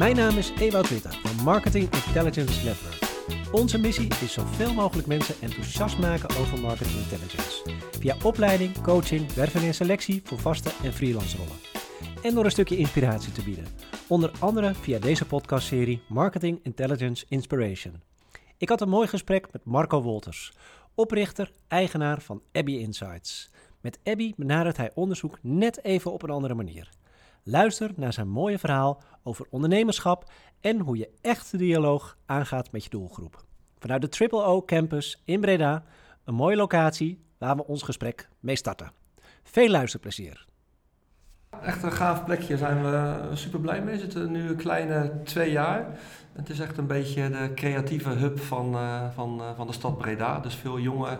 Mijn naam is Ewout Witte van Marketing Intelligence Network. Onze missie is zoveel mogelijk mensen enthousiast maken over marketing intelligence. Via opleiding, coaching, werving en selectie voor vaste en freelance rollen. En door een stukje inspiratie te bieden. Onder andere via deze podcastserie Marketing Intelligence Inspiration. Ik had een mooi gesprek met Marco Wolters, oprichter, eigenaar van Abby Insights. Met Abby benadert hij onderzoek net even op een andere manier. Luister naar zijn mooie verhaal over ondernemerschap en hoe je echt de dialoog aangaat met je doelgroep. Vanuit de Triple O Campus in Breda, een mooie locatie waar we ons gesprek mee starten. Veel luisterplezier. Echt een gaaf plekje, zijn we super blij mee. We zitten nu een kleine twee jaar. Het is echt een beetje de creatieve hub van, uh, van, uh, van de stad Breda. Dus veel jonge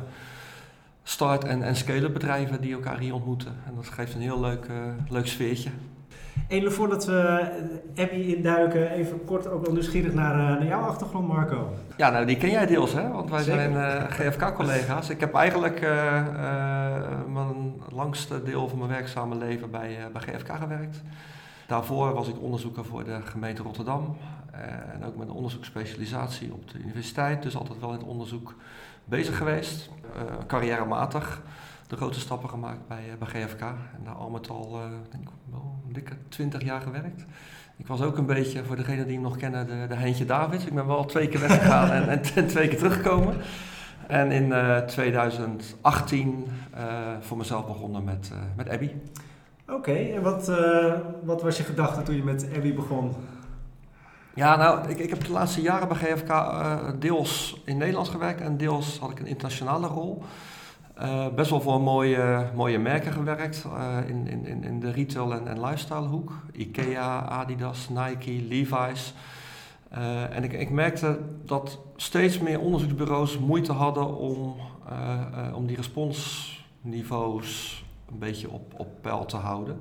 start- en, en scale-up bedrijven die elkaar hier ontmoeten. En dat geeft een heel leuk, uh, leuk sfeertje. Voordat we Abby induiken, even kort ook wel nieuwsgierig naar, naar jouw achtergrond, Marco. Ja, nou die ken jij deels, hè? Want wij Zeker. zijn GFK-collega's. Ik heb eigenlijk mijn langste deel van mijn werkzame leven bij, bij GFK gewerkt. Daarvoor was ik onderzoeker voor de gemeente Rotterdam. en ook met een onderzoeksspecialisatie op de universiteit. Dus altijd wel in het onderzoek bezig geweest. Uh, carrièrematig de grote stappen gemaakt bij, uh, bij GFK. En daar al met al, uh, denk ik, wel een dikke twintig jaar gewerkt. Ik was ook een beetje, voor degenen die hem nog kennen, de, de Heintje Davids. Ik ben wel twee keer weggegaan en, en, en, twee keer teruggekomen. En in 2018 voor mezelf begonnen met, met Abby. Oké, okay, en wat, wat was je gedachte toen je met Abby begon? Ja, nou, ik, ik heb de laatste jaren bij GFK deels in Nederland gewerkt en deels had ik een internationale rol. Uh, best wel voor mooie, mooie merken gewerkt uh, in, in, in de retail en, en lifestyle hoek. Ikea, Adidas, Nike, Levi's. en ik, ik merkte dat steeds meer onderzoeksbureaus moeite hadden om, om die responsniveaus een beetje op, op peil te houden.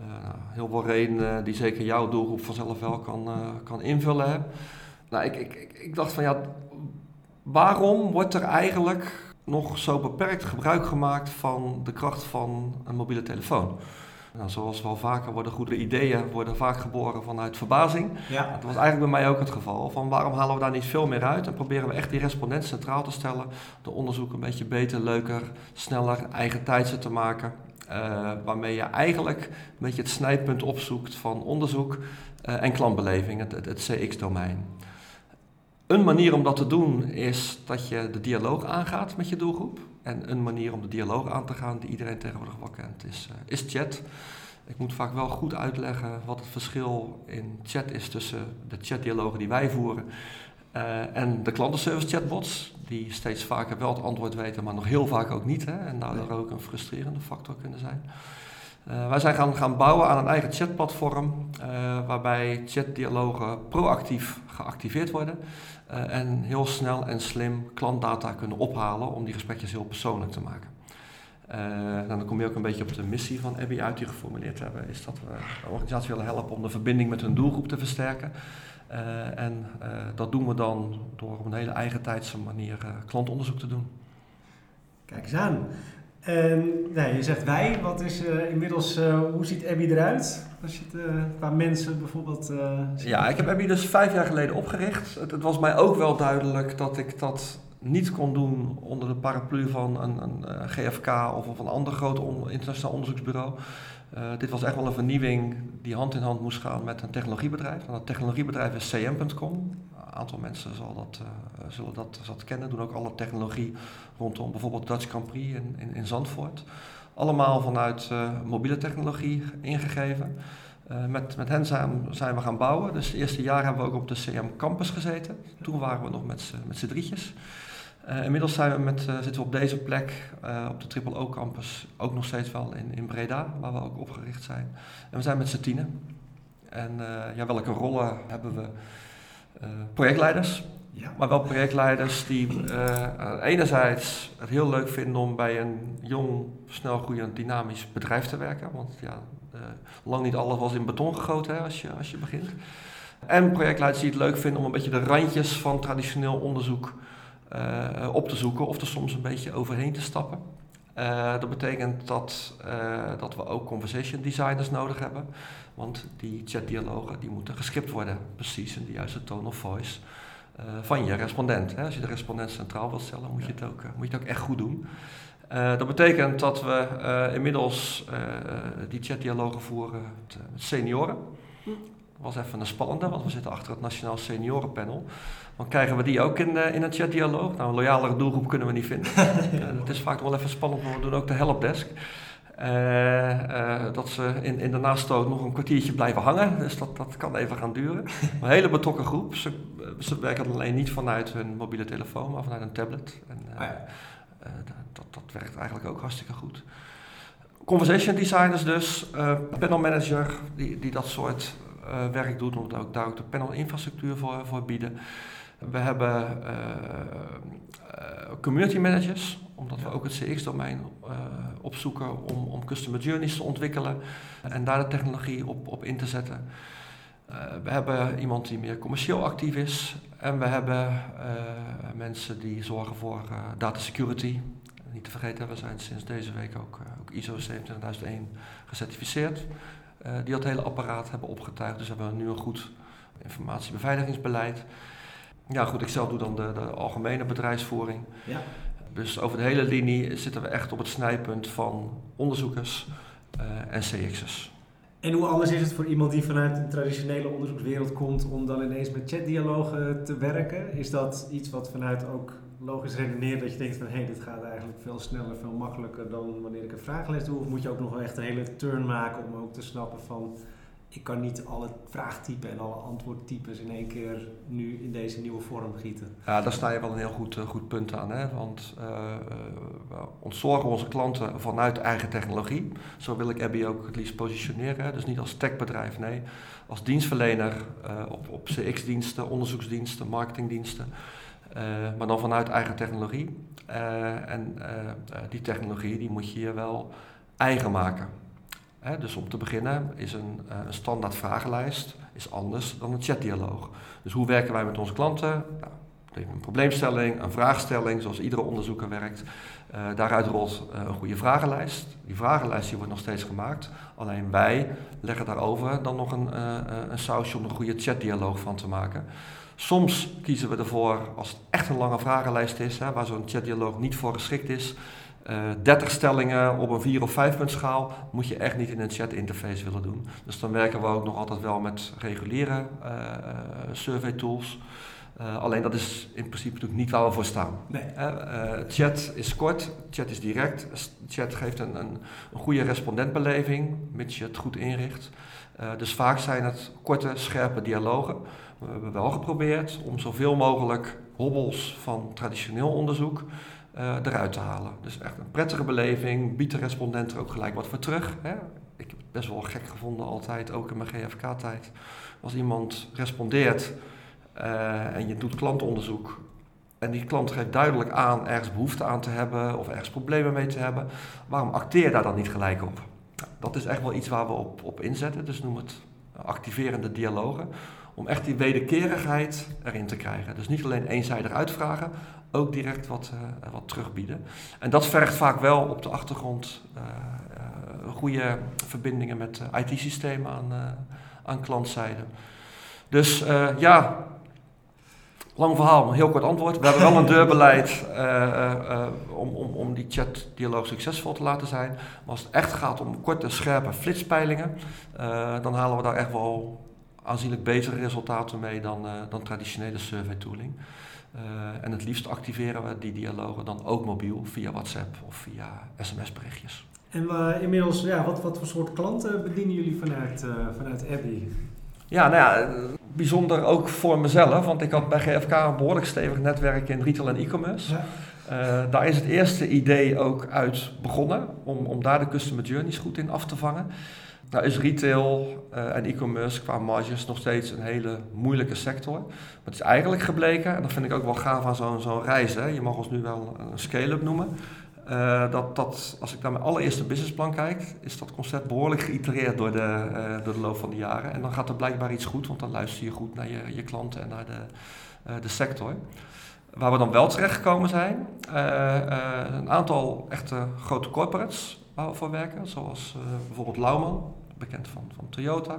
Uh, heel veel redenen die zeker jouw doelgroep vanzelf wel kan, kan invullen. Nou, ik, ik, ik dacht van ja, waarom wordt er eigenlijk nog zo beperkt gebruik gemaakt van de kracht van een mobiele telefoon? Nou, zoals wel vaker worden goede ideeën worden vaak geboren vanuit verbazing. Ja. Dat was eigenlijk bij mij ook het geval. Van waarom halen we daar niet veel meer uit en proberen we echt die respondent centraal te stellen, de onderzoek een beetje beter, leuker, sneller, eigen tijdse te maken. Uh, waarmee je eigenlijk een beetje het snijpunt opzoekt van onderzoek uh, en klantbeleving, het, het, het CX-domein. Een manier om dat te doen is dat je de dialoog aangaat met je doelgroep. En een manier om de dialoog aan te gaan, die iedereen tegenwoordig wel kent, is, uh, is chat. Ik moet vaak wel goed uitleggen wat het verschil in chat is tussen de chatdialogen die wij voeren uh, en de klantenservice chatbots, die steeds vaker wel het antwoord weten, maar nog heel vaak ook niet. Hè, en daardoor ook een frustrerende factor kunnen zijn. Uh, wij zijn gaan, gaan bouwen aan een eigen chatplatform, uh, waarbij chatdialogen proactief geactiveerd worden en heel snel en slim klantdata kunnen ophalen om die gesprekjes heel persoonlijk te maken. Uh, dan kom je ook een beetje op de missie van Abby uit die geformuleerd hebben. Is dat we de organisatie willen helpen om de verbinding met hun doelgroep te versterken. Uh, en dat doen we dan door op een hele eigen tijdse manier klantonderzoek te doen. Kijk eens aan. En je zegt wij, wat is inmiddels, hoe ziet Abby eruit? Als je het qua mensen bijvoorbeeld. ja, ik heb Abby dus vijf jaar geleden opgericht. Het, was mij ook wel duidelijk dat ik dat niet kon doen onder de paraplu van een, een GFK of van een ander groot on internationaal onderzoeksbureau. Dit was echt wel een vernieuwing die hand in hand moest gaan met een technologiebedrijf. En dat technologiebedrijf is cm.com. Aantal mensen zal dat, uh, zullen dat, kennen, doen ook alle technologie rondom bijvoorbeeld Dutch Grand Prix in, in, Zandvoort. Allemaal vanuit mobiele technologie ingegeven. met, met hen zijn, we gaan bouwen. Dus het eerste jaar hebben we ook op de CM Campus gezeten. Toen waren we nog met, met z'n drietjes. Inmiddels zijn we met, zitten we op deze plek op de Triple O campus, ook nog steeds wel in, in Breda, waar we ook opgericht zijn. En we zijn met z'n tienen. En ja, welke rollen hebben we? Projectleiders, ja. maar wel projectleiders die enerzijds het heel leuk vinden om bij een jong, snel groeiend, dynamisch bedrijf te werken. Want ja, lang niet alles was in beton gegoten hè, als, je, als je begint. En projectleiders die het leuk vinden om een beetje de randjes van traditioneel onderzoek uh, op te zoeken of er soms een beetje overheen te stappen. Dat betekent dat, dat we ook conversation designers nodig hebben. Want die chatdialogen die moeten gescript worden, precies in de juiste tone of voice. van je respondent. Hè. Als je de respondent centraal wilt stellen, moet je het ook, moet je het ook echt goed doen. dat betekent dat we inmiddels die chatdialogen voeren met, met senioren. Was even een spannende, want we zitten achter het Nationaal Seniorenpanel. Dan krijgen we die ook in, uh, in een chatdialoog. Nou, een loyalere doelgroep kunnen we niet vinden. uh, het is vaak wel even spannend, maar we doen ook de helpdesk. Uh, dat ze in, in de nastoot nog een kwartiertje blijven hangen. Dus dat, dat kan even gaan duren. een hele betrokken groep. Ze, ze werken alleen niet vanuit hun mobiele telefoon, maar vanuit een tablet. En, oh ja. dat, dat werkt eigenlijk ook hartstikke goed. Conversation designers dus, panel manager die, die dat soort werk doet, omdat we ook daar ook de panel-infrastructuur voor, voor bieden. We hebben uh, community managers, omdat we ook het CX-domein opzoeken om, om customer journeys te ontwikkelen en daar de technologie op, op in te zetten. we hebben iemand die meer commercieel actief is en we hebben mensen die zorgen voor data security. Niet te vergeten, we zijn sinds deze week ook, ook ISO 27001 gecertificeerd. Eh, die dat hele apparaat hebben opgetuigd. Dus hebben we nu een goed informatiebeveiligingsbeleid. Ja, goed, ik zelf doe dan de, de algemene bedrijfsvoering. Ja. Dus over de hele linie zitten we echt op het snijpunt van onderzoekers uh, en CX'ers. En hoe anders is het voor iemand die vanuit de traditionele onderzoekswereld komt om dan ineens met chatdialogen te werken? Is dat iets wat vanuit ook logisch redeneert dat je denkt van hé, hey, dit gaat eigenlijk veel sneller, veel makkelijker dan wanneer ik een vragenlijst doe? Of moet je ook nog wel echt een hele turn maken om ook te snappen van ik kan niet alle vraagtypen en alle antwoordtypes in één keer nu in deze nieuwe vorm gieten. Ja, daar sta je wel een heel goed, uh, goed punt aan. Hè? Want uh, we ontzorgen onze klanten vanuit eigen technologie. Zo wil ik Abby ook het liefst positioneren. Dus niet als techbedrijf, nee. Als dienstverlener op, op CX-diensten, onderzoeksdiensten, marketingdiensten. Maar dan vanuit eigen technologie. en die technologie die moet je je wel eigen maken dus om te beginnen is een, een, standaard vragenlijst is anders dan een chatdialoog. Dus hoe werken wij met onze klanten? Nou, een probleemstelling, een vraagstelling, zoals iedere onderzoeker werkt. Daaruit rolt een goede vragenlijst. Die vragenlijst die wordt nog steeds gemaakt. Alleen wij leggen daarover dan nog een, een sausje om een goede chatdialoog van te maken. Soms kiezen we ervoor, als het echt een lange vragenlijst is, hè, waar zo'n chatdialoog niet voor geschikt is, uh, eh, 30 stellingen op een 4 of 5 punt schaal moet je echt niet in een chat interface willen doen. Dus dan werken we ook nog altijd wel met reguliere uh, survey tools. alleen dat is in principe natuurlijk niet waar we voor staan. Nee. chat is kort, chat is direct. Chat geeft een, een, een goede respondentbeleving, mits je het goed inricht. dus vaak zijn het korte, scherpe dialogen. We hebben wel geprobeerd om zoveel mogelijk hobbels van traditioneel onderzoek uh, eruit te halen. Dus echt een prettige beleving, biedt de respondent er ook gelijk wat voor terug. Hè? Ik heb het best wel gek gevonden altijd, ook in mijn GFK-tijd. Als iemand respondeert uh, en je doet klantonderzoek en die klant geeft duidelijk aan ergens behoefte aan te hebben of ergens problemen mee te hebben, waarom acteer daar dan niet gelijk op? Nou, dat is echt wel iets waar we op, op inzetten, dus noem het activerende dialogen om echt die wederkerigheid erin te krijgen. Dus niet alleen eenzijdig uitvragen, ook direct wat, uh, wat terugbieden. En dat vergt vaak wel op de achtergrond uh, uh, goede verbindingen met IT-systemen aan, aan klantzijde. Dus ja, lang verhaal, een heel kort antwoord. We hebben wel een deurbeleid om, om, om die chatdialoog succesvol te laten zijn. Maar als het echt gaat om korte, scherpe flitspeilingen, dan halen we daar echt wel aanzienlijk betere resultaten mee dan, dan traditionele survey tooling. Uh, en het liefst activeren we die dialogen dan ook mobiel via WhatsApp of via sms-berichtjes. En uh, inmiddels, ja, wat, wat voor soort klanten bedienen jullie vanuit, uh, vanuit Abby? Ja, nou ja, bijzonder ook voor mezelf, want ik had bij GFK een behoorlijk stevig netwerk in retail en e-commerce. Ja. daar is het eerste idee ook uit begonnen, om, om daar de customer journeys goed in af te vangen. Nou is retail uh, en e-commerce qua marges nog steeds een hele moeilijke sector. Maar het is eigenlijk gebleken, en dat vind ik ook wel gaaf aan zo'n zo'n reis, hè, je mag ons nu wel een scale-up noemen, uh, dat, dat als ik naar mijn allereerste businessplan kijk, is dat concept behoorlijk geïtereerd door de, uh, door de loop van de jaren. En dan gaat er blijkbaar iets goed, want dan luister je goed naar je, je klanten en naar de, de sector. Waar we dan wel terechtgekomen zijn, een aantal echte grote corporates waar we voor werken, zoals bijvoorbeeld Lauman, bekend van, van Toyota.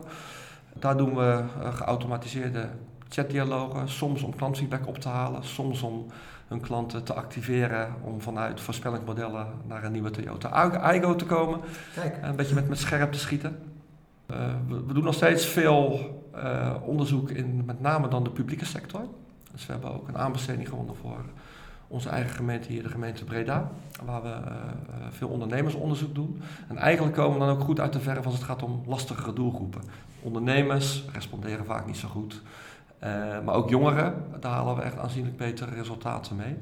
Daar doen we geautomatiseerde chatdialogen, soms om klantfeedback op te halen, soms om hun klanten te activeren om vanuit voorspellingsmodellen naar een nieuwe Toyota Igo te komen. Kijk. Een beetje met, met scherp te schieten. Uh, we, we, doen nog steeds veel uh, onderzoek in met name dan de publieke sector. Dus we hebben ook een aanbesteding gewonnen voor onze eigen gemeente hier, de gemeente Breda, waar we uh, veel ondernemersonderzoek doen. En eigenlijk komen we dan ook goed uit de verf als het gaat om lastigere doelgroepen. Ondernemers responderen vaak niet zo goed. Uh, maar ook jongeren, daar halen we echt aanzienlijk betere resultaten mee.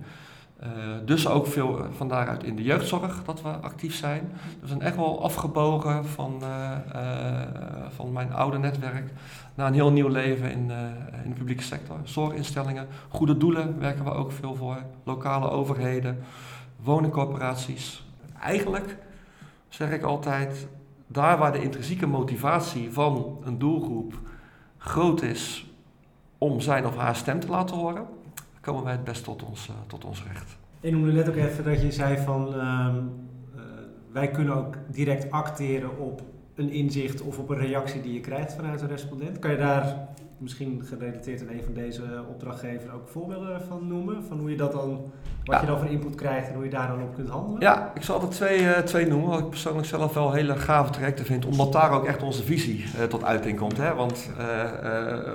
Uh, dus ook veel van daaruit in de jeugdzorg dat we actief zijn. Dus we zijn echt wel afgebogen van, uh, van mijn oude netwerk naar een heel nieuw leven in, in de publieke sector. Zorginstellingen, goede doelen werken we ook veel voor. Lokale overheden, woningcorporaties. Eigenlijk zeg ik altijd, daar waar de intrinsieke motivatie van een doelgroep groot is om zijn of haar stem te laten horen, komen wij het best tot ons, uh, tot ons recht. Ik noemde net ook even dat je zei van uh, wij kunnen ook direct acteren op een inzicht of op een reactie die je krijgt vanuit een respondent. Kan je daar misschien gerelateerd aan een van deze opdrachtgevers ook voorbeelden van noemen? Van hoe je dat dan, wat je dan voor input krijgt en hoe je daar dan op kunt handelen? Ja, ik zal er twee, uh, twee noemen, wat ik persoonlijk zelf wel hele gave trajecten vind, omdat daar ook echt onze visie uh, tot uiting komt. Hè? Want, uh,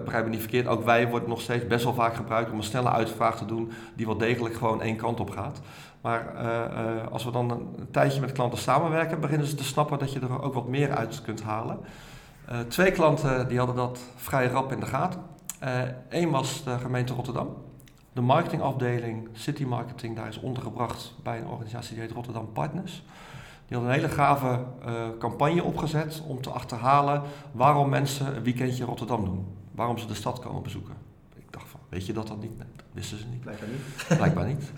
begrijp me niet verkeerd, ook wij worden nog steeds best wel vaak gebruikt om een snelle uitvraag te doen die wel degelijk gewoon één kant op gaat. Maar als we dan een tijdje met klanten samenwerken, beginnen ze te snappen dat je er ook wat meer uit kunt halen. Uh, twee klanten die hadden dat vrij rap in de gaten. Eén uh, was de gemeente Rotterdam. De marketingafdeling City Marketing daar is ondergebracht bij een organisatie die heet Rotterdam Partners. Die had een hele gave uh, campagne opgezet om te achterhalen waarom mensen een weekendje Rotterdam doen. Waarom ze de stad komen bezoeken. Ik dacht van, weet je dat dan niet? Nee, dat wisten ze niet. Blijkbaar niet. Blijkbaar niet.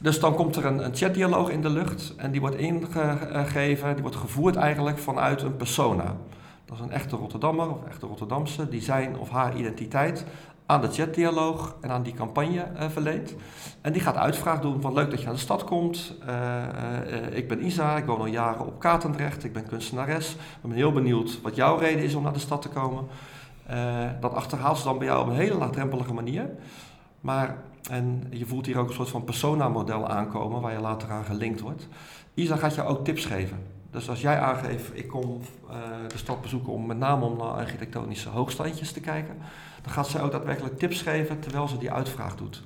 Dus dan komt er een, een chatdialoog in de lucht en die wordt ingegeven, die wordt gevoerd eigenlijk vanuit een persona. Dat is een echte Rotterdammer of echte Rotterdamse die zijn of haar identiteit aan de chatdialoog en aan die campagne uh, verleent. En die gaat uitvraag doen van leuk dat je naar de stad komt. Uh, uh, ik ben Isa, ik woon al jaren op Katendrecht, ik ben kunstenares. Ik ben heel benieuwd wat jouw reden is om naar de stad te komen. dat achterhaalt ze dan bij jou op een hele laagdrempelige manier. Maar, en je voelt hier ook een soort van persona-model aankomen waar je later aan gelinkt wordt. Isa gaat je ook tips geven. Dus als jij aangeeft, ik kom uh, de stad bezoeken om met name om naar architectonische hoogstandjes te kijken, dan gaat ze ook daadwerkelijk tips geven terwijl ze die uitvraag doet.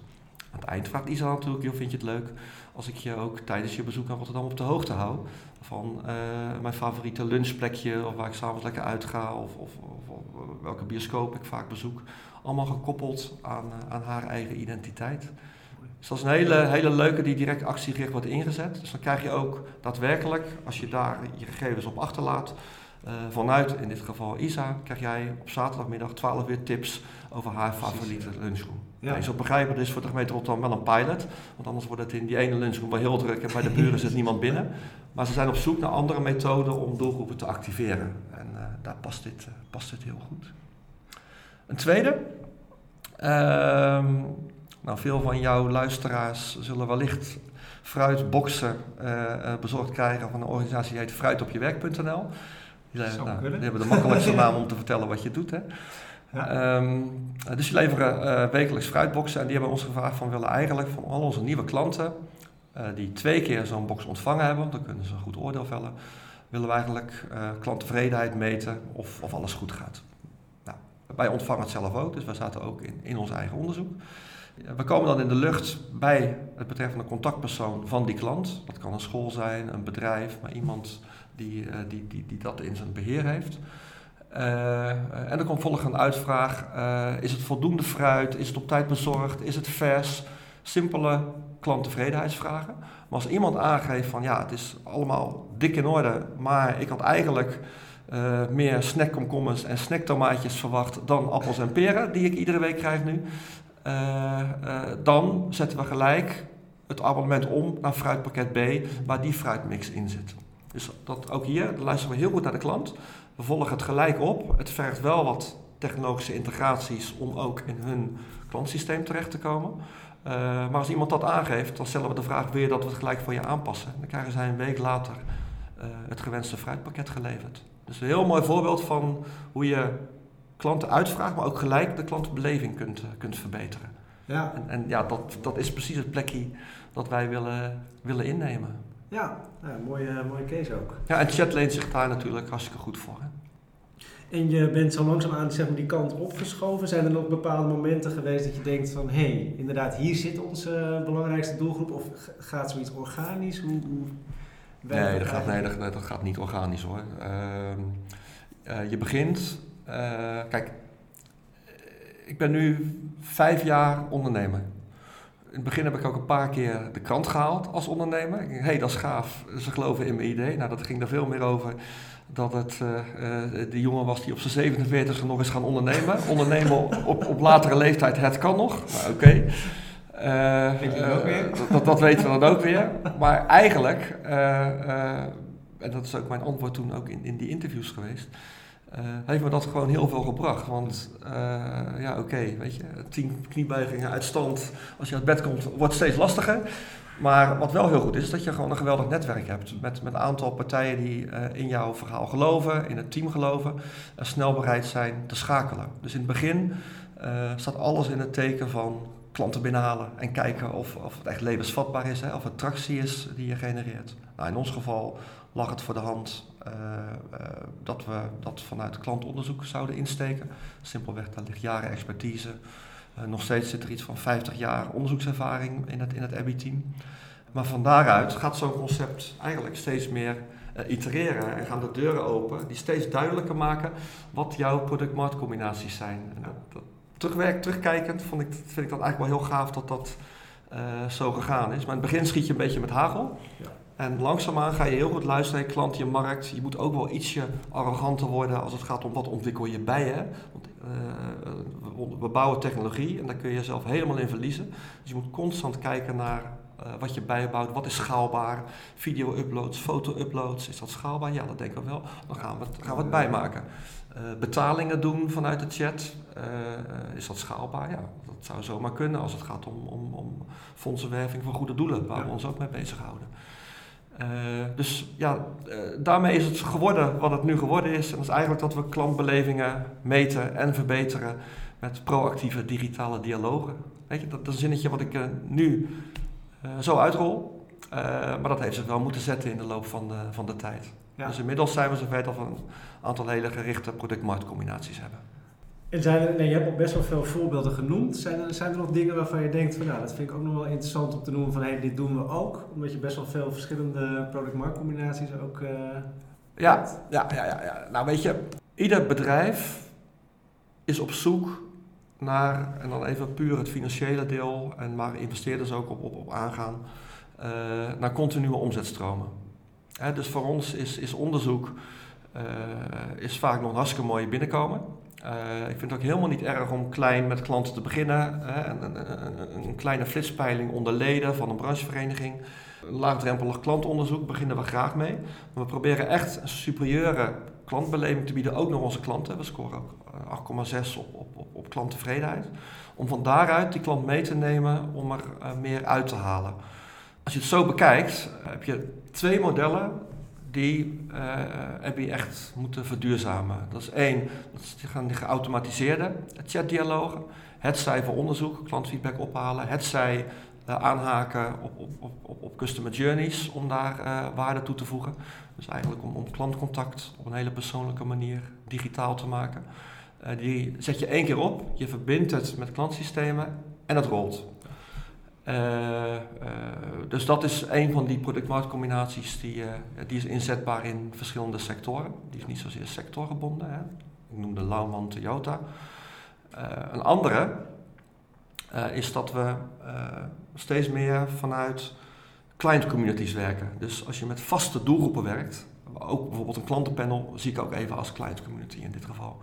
Aan het eind vraagt Isa natuurlijk, joh, vind je het leuk als ik je ook tijdens je bezoek aan Rotterdam op de hoogte hou van uh, mijn favoriete lunchplekje of waar ik s'avonds lekker uitga of, of, of, welke bioscoop ik vaak bezoek. Allemaal gekoppeld aan, uh, aan haar eigen identiteit. Dus dat is een hele, hele leuke die direct actiegericht wordt ingezet. Dus dan krijg je ook daadwerkelijk, als je daar je gegevens op achterlaat, uh, vanuit in dit geval Isa, krijg jij op zaterdagmiddag 12 weer tips over haar favoriete lunchroom. Ja. Je zult begrijpen, dit is voor de gemeente Rotterdam wel een pilot, want anders wordt het in die ene lunchroom wel heel druk en bij de buren zit niemand binnen. Maar ze zijn op zoek naar andere methoden om doelgroepen te activeren. En uh, daar past dit, uh, past dit heel goed. Een tweede. Uh, nou, veel van jouw luisteraars zullen wellicht fruitboxen uh, bezorgd krijgen van een organisatie die heet fruitopjewerk.nl. Die, nou, die hebben de makkelijkste naam om te vertellen wat je doet. Hè. Ja. Um, dus die leveren uh, wekelijks fruitboxen en die hebben ons gevraagd van willen eigenlijk van al onze nieuwe klanten uh, die twee keer zo'n box ontvangen hebben, dan kunnen ze een goed oordeel vellen, willen we eigenlijk uh, klanttevredenheid meten of, of alles goed gaat. Nou, wij ontvangen het zelf ook, dus wij zaten ook in, in ons eigen onderzoek. We komen dan in de lucht bij het betreffende contactpersoon van die klant. Dat kan een school zijn, een bedrijf, maar iemand die, uh, die, die, die dat in zijn beheer heeft. Uh, en dan komt volgens een uitvraag: uh, is het voldoende fruit? Is het op tijd bezorgd? Is het vers? Simpele klanttevredenheidsvragen. Maar als iemand aangeeft van ja, het is allemaal dik in orde, maar ik had eigenlijk uh, meer snackkomkommers en snacktomaatjes verwacht dan appels en peren, die ik iedere week krijg nu. Uh, uh, dan zetten we gelijk het abonnement om naar fruitpakket B, waar die fruitmix in zit. Dus dat ook hier, dan luisteren we heel goed naar de klant. We volgen het gelijk op. Het vergt wel wat technologische integraties om ook in hun klantsysteem terecht te komen. maar als iemand dat aangeeft, dan stellen we de vraag: je dat we het gelijk voor je aanpassen? Dan krijgen zij een week later het gewenste fruitpakket geleverd. Dus een heel mooi voorbeeld van hoe je klanten uitvraagt, maar ook gelijk de klantenbeleving kunt, kunt verbeteren. Ja. En, en, ja, dat, dat is precies het plekje dat wij willen, willen innemen. Ja, nou, mooie, mooie case ook. Ja, en chat leent zich daar natuurlijk hartstikke goed voor. Hè? En je bent zo langzaamaan zeg maar, die kant opgeschoven. Zijn er nog bepaalde momenten geweest dat je denkt van... hé, hey, inderdaad, hier zit onze belangrijkste doelgroep. Of gaat zoiets organisch? Hoe, hoe nee, dat gaat, nee dat, dat, gaat niet organisch hoor. Ehm, eh, je begint... Uh, kijk, ik ben nu vijf jaar ondernemer. In het begin heb ik ook een paar keer de krant gehaald als ondernemer. Hé, hey, dat is gaaf. Ze geloven in mijn idee. Nou, dat ging er veel meer over dat het uh, de jongen was die op zijn 47e nog eens gaan ondernemen. ondernemen op, op latere leeftijd, het kan nog. Maar oké. Okay. Uh, dat, dat, weten we dan ook weer. Maar eigenlijk, en dat is ook mijn antwoord toen ook in, in die interviews geweest uh, heeft me dat gewoon heel veel gebracht. Want uh, ja, oké, weet je, tien kniebuigingen uit stand als je uit bed komt, wordt steeds lastiger. Maar wat wel heel goed is, is dat je gewoon een geweldig netwerk hebt. Met, met een aantal partijen die uh, in jouw verhaal geloven, in het team geloven. En snel bereid zijn te schakelen. Dus in het begin staat alles in het teken van klanten binnenhalen. En kijken of, of het echt levensvatbaar is, hè, of het tractie is die je genereert. Nou, in ons geval lag het voor de hand uh, uh, dat we dat vanuit klantonderzoek zouden insteken. Simpelweg, daar ligt jaren expertise. Uh, nog steeds zit er iets van 50 jaar onderzoekservaring in het, in het Abby-team. Maar van daaruit gaat zo'n concept eigenlijk steeds meer itereren en gaan de deuren open die steeds duidelijker maken wat jouw product-marktcombinaties zijn. En dat, terugwerk, terugkijkend vond ik, vind ik dat eigenlijk wel heel gaaf dat dat zo gegaan is. Maar in het begin schiet je een beetje met hagel. Ja. En langzaamaan ga je heel goed luisteren naar je klant, je markt. Je moet ook wel ietsje arroganter worden als het gaat om wat ontwikkel je bij je. Want uh, we bouwen technologie en daar kun je jezelf helemaal in verliezen. Dus je moet constant kijken naar uh, wat je bijbouwt. Wat is schaalbaar? Video-uploads, foto-uploads, is dat schaalbaar? Ja, dat denken we wel. Dan gaan we het, gaan we het bijmaken. Uh, betalingen doen vanuit de chat, is dat schaalbaar? Ja, dat zou zomaar kunnen als het gaat om, om, om fondsenwerving voor goede doelen, waar we ons ook mee bezighouden. Uh, dus ja, uh, daarmee is het geworden wat het nu geworden is. En dat is eigenlijk dat we klantbelevingen meten en verbeteren met proactieve digitale dialogen. Weet je, dat, dat is een zinnetje wat ik uh, nu zo uitrol. maar dat heeft zich wel moeten zetten in de loop van de, van de tijd. Ja. Dus inmiddels zijn we zover dat we een aantal hele gerichte product-marktcombinaties hebben. En zijn er, nee, je hebt al best wel veel voorbeelden genoemd. Zijn er, zijn er nog dingen waarvan je denkt van nou, dat vind ik ook nog wel interessant om te noemen van hey, dit doen we ook. Omdat je best wel veel verschillende product-markt combinaties ook uh, ja. Ja, ja, ja, ja. Nou weet je, ieder bedrijf is op zoek naar, en dan even puur het financiële deel, en waar investeerders ook op, op, op aangaan, uh, naar continue omzetstromen. Dus voor ons is, is onderzoek uh, is vaak nog een hartstikke mooi binnenkomen. Uh, ik vind het ook helemaal niet erg om klein met klanten te beginnen. Hè, een, een, een, kleine flitspeiling onder leden van een branchevereniging. Laagdrempelig klantonderzoek beginnen we graag mee. We proberen echt een superieure klantbeleving te bieden, ook naar onze klanten. We scoren ook 8,6 eh, op, op, op, klanttevredenheid. Om van daaruit die klant mee te nemen om er meer uit te halen. Als je het zo bekijkt, heb je twee modellen die uh, heb je echt moeten verduurzamen. Dat is één, dat is die geautomatiseerde chatdialogen. Het zij voor onderzoek, klantfeedback ophalen. Het zij uh, aanhaken op, op, op, op, customer journeys om daar waarde toe te voegen. Dus eigenlijk om, om klantcontact op een hele persoonlijke manier digitaal te maken. die zet je één keer op, je verbindt het met klantsystemen en het rolt. Uh, uh, dus dat is een van die productmarktcombinaties die, uh, die is inzetbaar in verschillende sectoren. Die is niet zozeer sectorgebonden. Hè. Ik noemde Lauman Toyota. een andere is dat we steeds meer vanuit client communities werken. Dus als je met vaste doelgroepen werkt, ook bijvoorbeeld een klantenpanel zie ik ook even als client community in dit geval.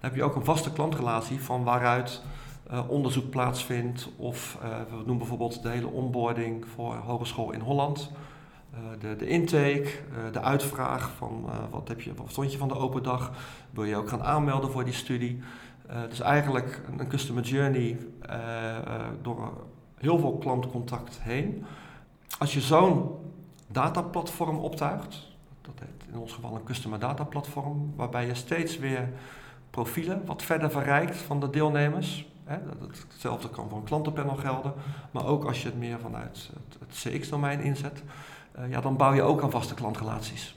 Dan heb je ook een vaste klantrelatie van waaruit uh, onderzoek plaatsvindt. Of uh, we noemen bijvoorbeeld de hele onboarding voor hogeschool in Holland. Uh, de, de intake, de uitvraag van wat, heb je, wat vond je van de open dag. Wil je ook gaan aanmelden voor die studie. dus eigenlijk een, een customer journey door heel veel klantcontact heen. Als je zo'n dataplatform optuigt, dat heet in ons geval een customer data platform, waarbij je steeds weer profielen wat verder verrijkt van de deelnemers. Hè, hetzelfde kan voor een klantenpanel gelden, maar ook als je het meer vanuit het, het CX-domein inzet, uh, ja, dan bouw je ook aan vaste klantrelaties.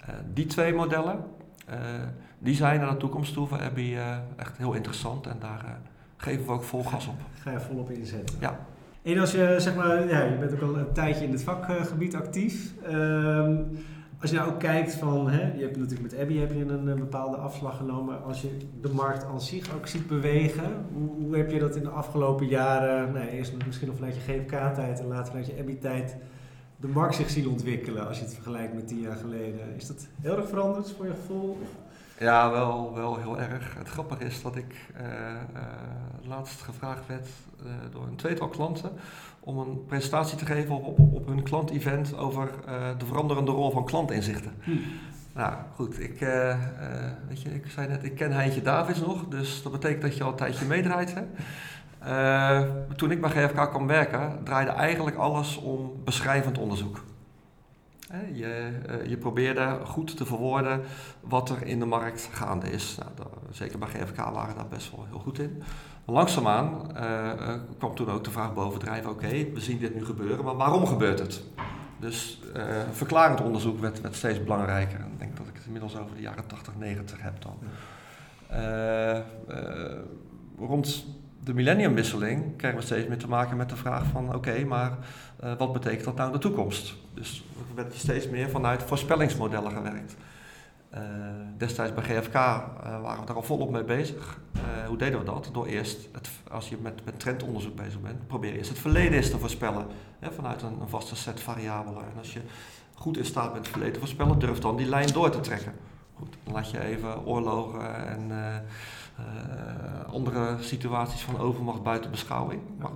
Uh, die twee modellen, uh, die zijn naar de toekomst toe voor Abby echt heel interessant en daar geven we ook vol gas op. Ga je volop inzetten? Ja. En als je, zeg maar, ja, je bent ook al een tijdje in het vakgebied actief. Ehm, als je nou ook kijkt van, hè, je hebt natuurlijk met Abby heb je een, bepaalde afslag genomen. Als je de markt aan zich ook ziet bewegen, hoe, hoe heb je dat in de afgelopen jaren, nou, eerst misschien nog vanuit je GFK-tijd en later vanuit je Abby-tijd, de markt zich zien ontwikkelen als je het vergelijkt met tien jaar geleden? Is dat heel erg veranderd voor je gevoel? Ja, wel, wel heel erg. Het grappige is dat ik uh, uh, laatst gevraagd werd uh, door een tweetal klanten om een presentatie te geven op, op, op hun klantevent over de veranderende rol van klantinzichten. Hmm. Nou goed, ik, weet je, ik zei net, ik ken Heintje Davids nog, dus dat betekent dat je al een tijdje meedraait. Hè? toen ik bij GFK kwam werken, draaide eigenlijk alles om beschrijvend onderzoek. Je, eh, je probeerde goed te verwoorden wat er in de markt gaande is. Nou, zeker bij GFK waren daar best wel heel goed in. langzaamaan uh, kwam toen ook de vraag bovendrijven, oké, we zien dit nu gebeuren, maar waarom gebeurt het? Dus uh, verklarend onderzoek werd, werd, steeds belangrijker. ik denk dat ik het inmiddels over de jaren 80, 90 heb dan. rond de millenniumwisseling krijgen we steeds meer te maken met de vraag van oké, maar uh, wat betekent dat nou in de toekomst? Dus er werd steeds meer vanuit voorspellingsmodellen gewerkt. Uh, destijds bij GFK eh, waren we daar al volop mee bezig. hoe deden we dat? Door eerst, het, als je met, met trendonderzoek bezig bent, probeer eerst het verleden eens te voorspellen. Hè, vanuit een, een, vaste set variabelen. En als je goed in staat bent het verleden te voorspellen, durf dan die lijn door te trekken. Goed, dan laat je even oorlogen en andere situaties van overmacht buiten beschouwing. Maar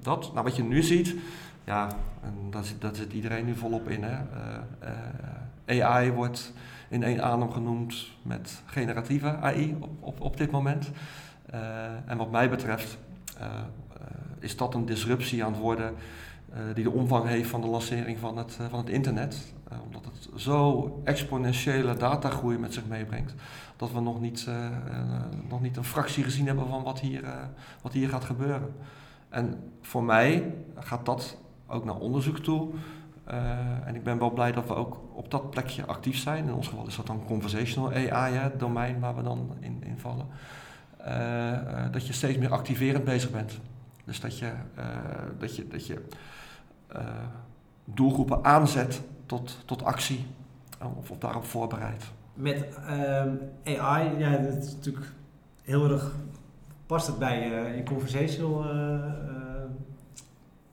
dat, nou wat je nu ziet, ja, en daar, zit, daar zit iedereen nu volop in. Hè. Uh, uh, AI wordt in één adem genoemd met generatieve AI op, op, op dit moment. Uh, en wat mij betreft is dat een disruptie aan het worden die de omvang heeft van de lancering van het, van het internet. Zo exponentiële datagroei met zich meebrengt, dat we nog niet, nog niet een fractie gezien hebben van wat hier, wat hier gaat gebeuren. En voor mij gaat dat ook naar onderzoek toe. En ik ben wel blij dat we ook op dat plekje actief zijn. In ons geval is dat dan conversational AI, het domein waar we dan in, in vallen. Dat je steeds meer activerend bezig bent. Dus dat je, dat je, dat je doelgroepen aanzet tot, tot actie of, of daarop voorbereidt. Met ehm, AI, ja, dat is natuurlijk heel erg. Past het bij je conversational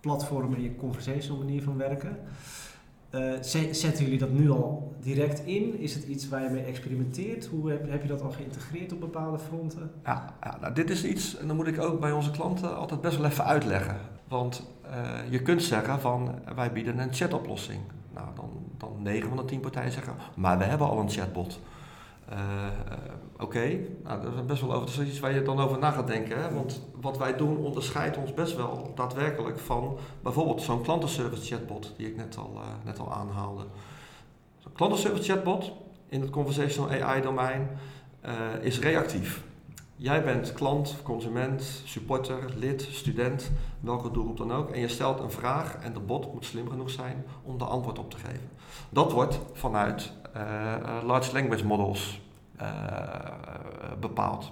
platform en je conversational manier van werken. Uh, zetten jullie dat nu al direct in? Is het iets waar je mee experimenteert? Hoe heb, heb je dat al geïntegreerd op bepaalde fronten? Ja, ja nou, dit is iets, en dan moet ik ook bij onze klanten altijd best wel even uitleggen. Want uh, je kunt zeggen van wij bieden een chatoplossing. Nou, dan, dan 9 van de 10 partijen zeggen, maar we hebben al een chatbot. Uh, Oké, okay. nou, dat is best wel over. Dat is iets waar je dan over na gaat denken. Hè? Want wat wij doen onderscheidt ons best wel daadwerkelijk van bijvoorbeeld zo'n klantenservice chatbot die ik net al, uh, net al aanhaalde. Zo'n klantenservice chatbot in het conversational AI domein is reactief. Jij bent klant, consument, supporter, lid, student, welke doelgroep dan ook. En je stelt een vraag en de bot moet slim genoeg zijn om de antwoord op te geven. Dat wordt vanuit uh, large language models uh, bepaald.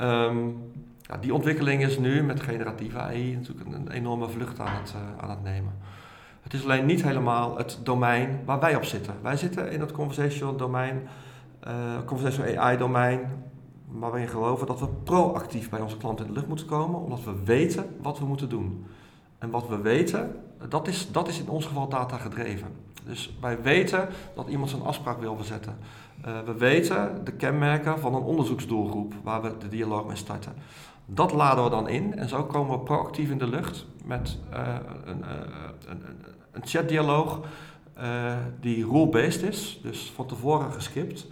Um, ja, die ontwikkeling is nu met generatieve AI natuurlijk een, enorme vlucht aan het, uh, aan het nemen. Het is alleen niet helemaal het domein waar wij op zitten. Wij zitten in het conversational domein, conversational AI domein, waar wij geloven dat we proactief bij onze klanten in de lucht moeten komen, omdat we weten wat we moeten doen. En wat we weten, dat is, dat is in ons geval data gedreven. Dus wij weten dat iemand zijn afspraak wil verzetten. Uh, we weten de kenmerken van een onderzoeksdoelgroep waar we de dialoog mee starten. Dat laden we dan in en zo komen we proactief in de lucht met uh, een, uh, een, een, chatdialoog die rule-based is, dus van tevoren geskipt.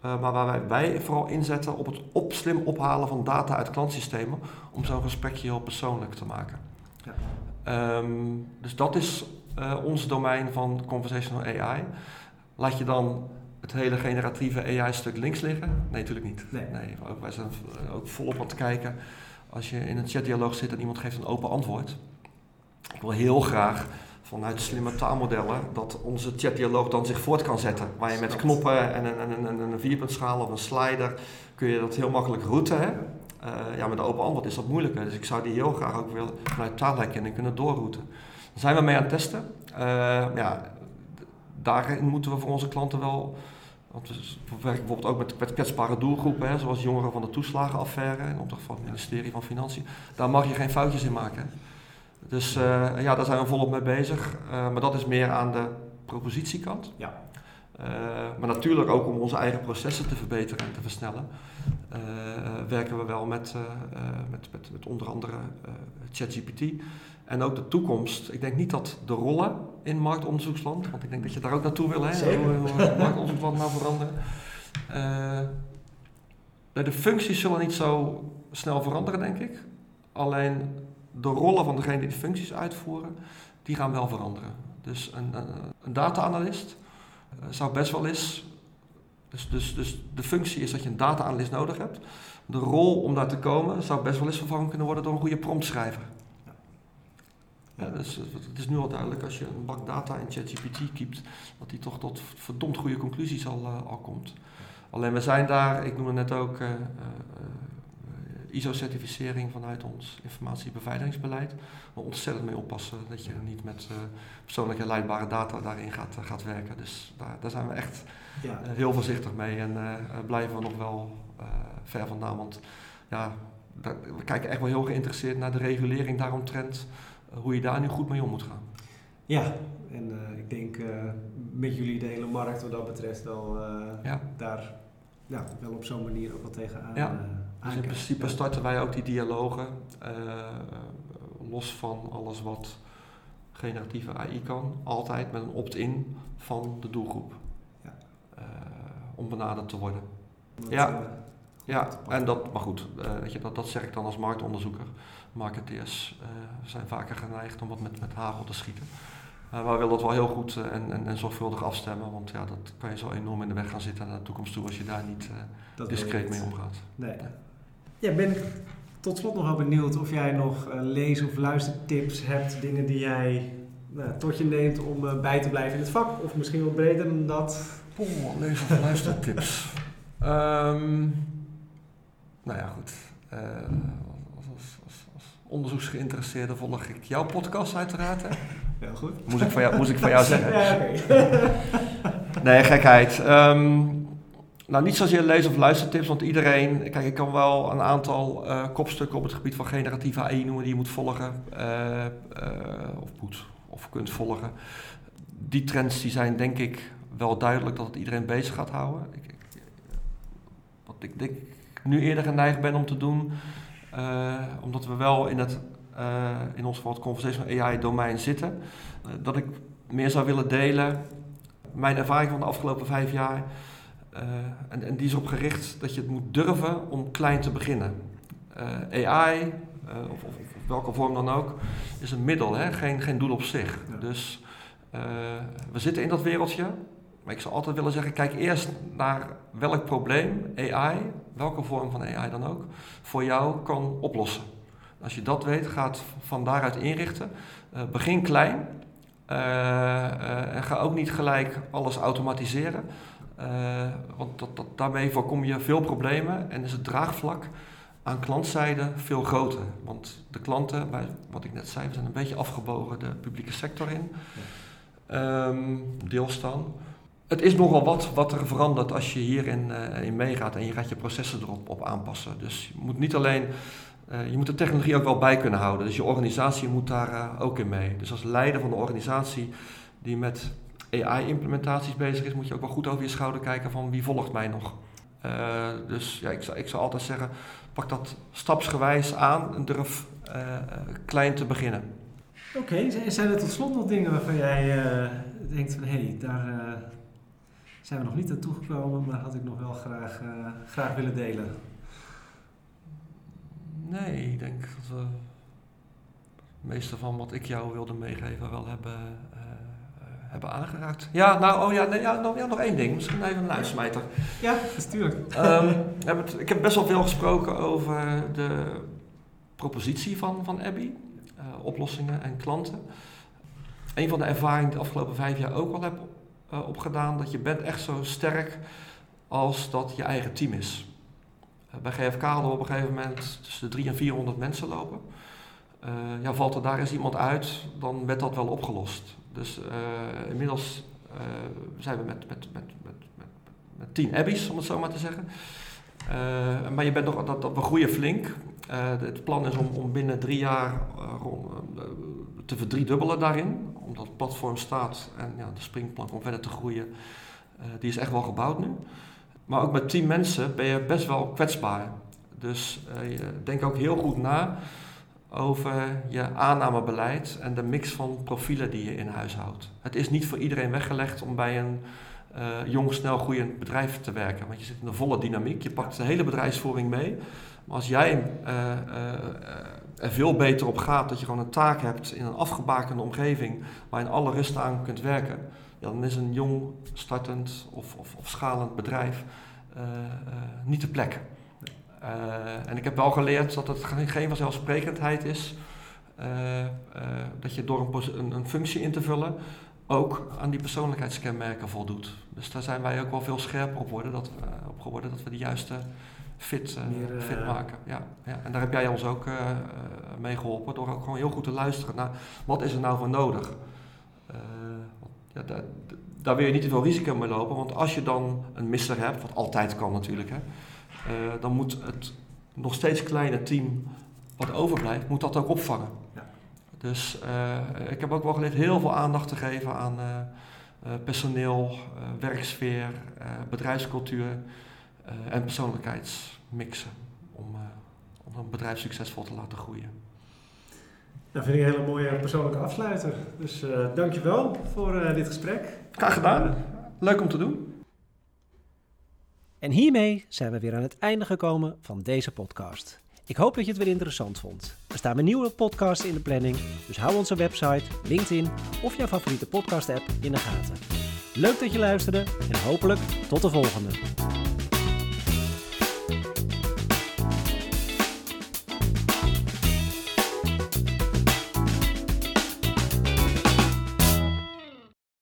Maar waar wij, wij, vooral inzetten op het op, slim ophalen van data uit klantsystemen om zo'n gesprekje heel persoonlijk te maken. Ja. Ehm, dus dat is uh, ons domein van conversational AI. Laat je dan het hele generatieve AI-stuk links liggen? Nee, natuurlijk niet. Nee. nee ook, wij zijn ook volop aan het kijken. Als je in een chatdialoog zit en iemand geeft een open antwoord. Ik wil heel graag vanuit slimme taalmodellen dat onze chatdialoog dan zich voort kan zetten. Waar je met knoppen en een, een, een, een vierpuntschaal of een slider kun je dat heel makkelijk routen. Hè? Uh, ja, met een open antwoord is dat moeilijker. Dus ik zou die heel graag ook willen vanuit taalherkenning kunnen doorrouten. Daar zijn we mee aan het testen. Uh, ja, daarin moeten we voor onze klanten wel. Want we werken bijvoorbeeld ook met, met kwetsbare doelgroepen, hè, zoals jongeren van de toeslagenaffaire in opdracht van het ministerie van Financiën. Daar mag je geen foutjes in maken. Dus uh, ja, daar zijn we volop mee bezig. Uh, maar dat is meer aan de propositiekant. Ja. Uh, maar natuurlijk ook om onze eigen processen te verbeteren en te versnellen, werken we wel met, met, met, met, onder andere ChatGPT. En ook de toekomst. Ik denk niet dat de rollen in marktonderzoeksland, want ik denk dat je daar ook naartoe wil, hè, hoe, hoe marktonderzoeksland nou veranderen. de functies zullen niet zo snel veranderen, denk ik. Alleen de rollen van degene die de functies uitvoeren, die gaan wel veranderen. Dus een, een, een data-analyst uh, zou best wel eens. Dus, dus, dus de functie is dat je een data-analyst nodig hebt. De rol om daar te komen zou best wel eens vervangen kunnen worden door een goede promptschrijver. Ja, dus het is nu al duidelijk als je een bak data in ChatGPT kiept, dat die toch tot verdomd goede conclusies al, uh, al komt. Alleen we zijn daar, ik noemde net ook, uh, ISO-certificering vanuit ons informatiebeveiligingsbeleid. Maar ontzettend mee oppassen dat je niet met uh, persoonlijk herleidbare data daarin gaat, uh, gaat werken. Dus daar, daar zijn we echt ja. uh, heel voorzichtig mee en blijven we nog wel ver vandaan. Want ja, daar, we kijken echt wel heel geïnteresseerd naar de regulering daaromtrent, hoe je daar nu goed mee om moet gaan. Ja, en ik denk met jullie de hele markt wat dat betreft wel ja. daar ja, wel op zo'n manier ook wel tegenaan. Ja. Dus in principe starten wij ook die dialogen, uh, los van alles wat generatieve AI kan, altijd met een opt-in van de doelgroep. Ja. Uh, om benaderd te worden. ja, ja en dat, maar goed, uh, weet je, dat, dat zeg ik dan als marktonderzoeker. Marketeers zijn vaker geneigd om wat met, met hagel te schieten. Uh, maar we willen dat wel heel goed en, en, en, zorgvuldig afstemmen, want ja, dat kan je zo enorm in de weg gaan zitten naar de toekomst toe als je daar niet discreet mee omgaat. Nee. Ja, ben ik tot slot nog wel benieuwd of jij nog uh, lees- of luistertips hebt, dingen die jij nou, tot je neemt om uh, bij te blijven in het vak, of misschien wat breder dan dat. Lees- of luistertips. um, nou ja, goed. Uh, als, als, als, als, onderzoeksgeïnteresseerde volg ik jouw podcast uiteraard. Hè? Heel goed. Moest ik van jou, moest ik van jou zeggen. Ja, okay. nee, gekheid. Um, nou, niet zozeer lees- of luistertips, want iedereen... Kijk, ik kan wel een aantal uh, kopstukken op het gebied van generatieve AI noemen die je moet volgen. Uh, uh, of moet, of kunt volgen. Die trends die zijn denk ik wel duidelijk dat het iedereen bezig gaat houden. Ik, wat ik denk nu eerder geneigd ben om te doen, omdat we wel in, het, in ons geval het conversational AI domein zitten, dat ik meer zou willen delen mijn ervaring van de afgelopen vijf jaar uh, en, en, die is op gericht dat je het moet durven om klein te beginnen. Uh, AI, uh, of, of, welke vorm dan ook, is een middel, hè? Geen, geen doel op zich. Ja. Dus we zitten in dat wereldje. Maar ik zou altijd willen zeggen, kijk eerst naar welk probleem AI, welke vorm van AI dan ook, voor jou kan oplossen. Als je dat weet, gaat van daaruit inrichten. begin klein. en ga ook niet gelijk alles automatiseren. Uh, want dat, dat, daarmee voorkom je veel problemen en is het draagvlak aan klantzijde veel groter. Want de klanten, wat ik net zei, we zijn een beetje afgebogen de publieke sector in. Ja. Um, deels dan. Het is nogal wat wat er verandert als je hierin uh, in meegaat en je gaat je processen erop op aanpassen. Dus je moet niet alleen, uh, je moet de technologie ook wel bij kunnen houden. Dus je organisatie moet daar ook in mee. Dus als leider van de organisatie die met AI-implementaties bezig is, moet je ook wel goed over je schouder kijken van wie volgt mij nog. Uh, dus ja, ik zou, ik zou altijd zeggen, pak dat stapsgewijs aan en durf uh, klein te beginnen. Oké, okay. zijn er tot slot nog dingen waarvan jij uh, denkt van hé, hey, daar zijn we nog niet naartoe gekomen, maar had ik nog wel graag, graag willen delen? Nee, ik denk dat we meeste van wat ik jou wilde meegeven wel hebben, hebben aangeraakt. Ja, nou, oh ja, nee, ja, nog, ja, nog één ding. Misschien even een uitsmijter. Ja, natuurlijk. Um, ik heb best wel veel gesproken over de propositie van, van Abby. Uh, oplossingen en klanten. Een van de ervaringen die de afgelopen vijf jaar ook al heb uh, opgedaan, dat je bent echt zo sterk als dat je eigen team is. Uh, bij GFK hadden we op een gegeven moment tussen de 300 en 400 mensen lopen. Ja, valt er daar eens iemand uit, dan werd dat wel opgelost. Dus inmiddels zijn we met, met, met, met, met, tien abbeys, om het zo maar te zeggen. maar je bent nog, dat, we groeien flink. het plan is om, om binnen drie jaar te verdriedubbelen daarin. Omdat het platform staat en ja, de springplank om verder te groeien, die is echt wel gebouwd nu. Maar ook met tien mensen ben je best wel kwetsbaar. Dus uh, denk ook heel goed na over je aannamebeleid en de mix van profielen die je in huis houdt. Het is niet voor iedereen weggelegd om bij een uh, jong, snel groeiend bedrijf te werken. Want je zit in een volle dynamiek, je pakt de hele bedrijfsvoering mee. Maar als jij er veel beter op gaat dat je gewoon een taak hebt in een afgebakende omgeving waar je in alle rust aan kunt werken, dan is een jong, startend of, of, of schalend bedrijf niet de plek. Uh, en ik heb wel geleerd dat het geen vanzelfsprekendheid is dat je door een, een, een, functie in te vullen ook aan die persoonlijkheidskenmerken voldoet. Dus daar zijn wij ook wel veel scherper op, worden, dat, op geworden dat we de juiste fit, uh, Meer, fit maken. Ja, ja, En daar heb jij ons ook uh, mee geholpen door ook gewoon heel goed te luisteren naar wat is er nou voor nodig. ja, daar, daar wil je niet te veel risico mee lopen, want als je dan een misser hebt, wat altijd kan natuurlijk, hè, dan moet het nog steeds kleine team wat overblijft, moet dat ook opvangen. Ja. Dus ik heb ook wel geleerd heel veel aandacht te geven aan personeel, werksfeer, bedrijfscultuur. En persoonlijkheidsmixen om, om een bedrijf succesvol te laten groeien. Dat vind ik een hele mooie persoonlijke afsluiter. Dus uh, dankjewel voor dit gesprek. Graag gedaan. Leuk om te doen. En hiermee zijn we weer aan het einde gekomen van deze podcast. Ik hoop dat je het weer interessant vond. Er staan weer nieuwe podcasts in de planning, dus hou onze website, LinkedIn of jouw favoriete podcast-app in de gaten. Leuk dat je luisterde en hopelijk tot de volgende.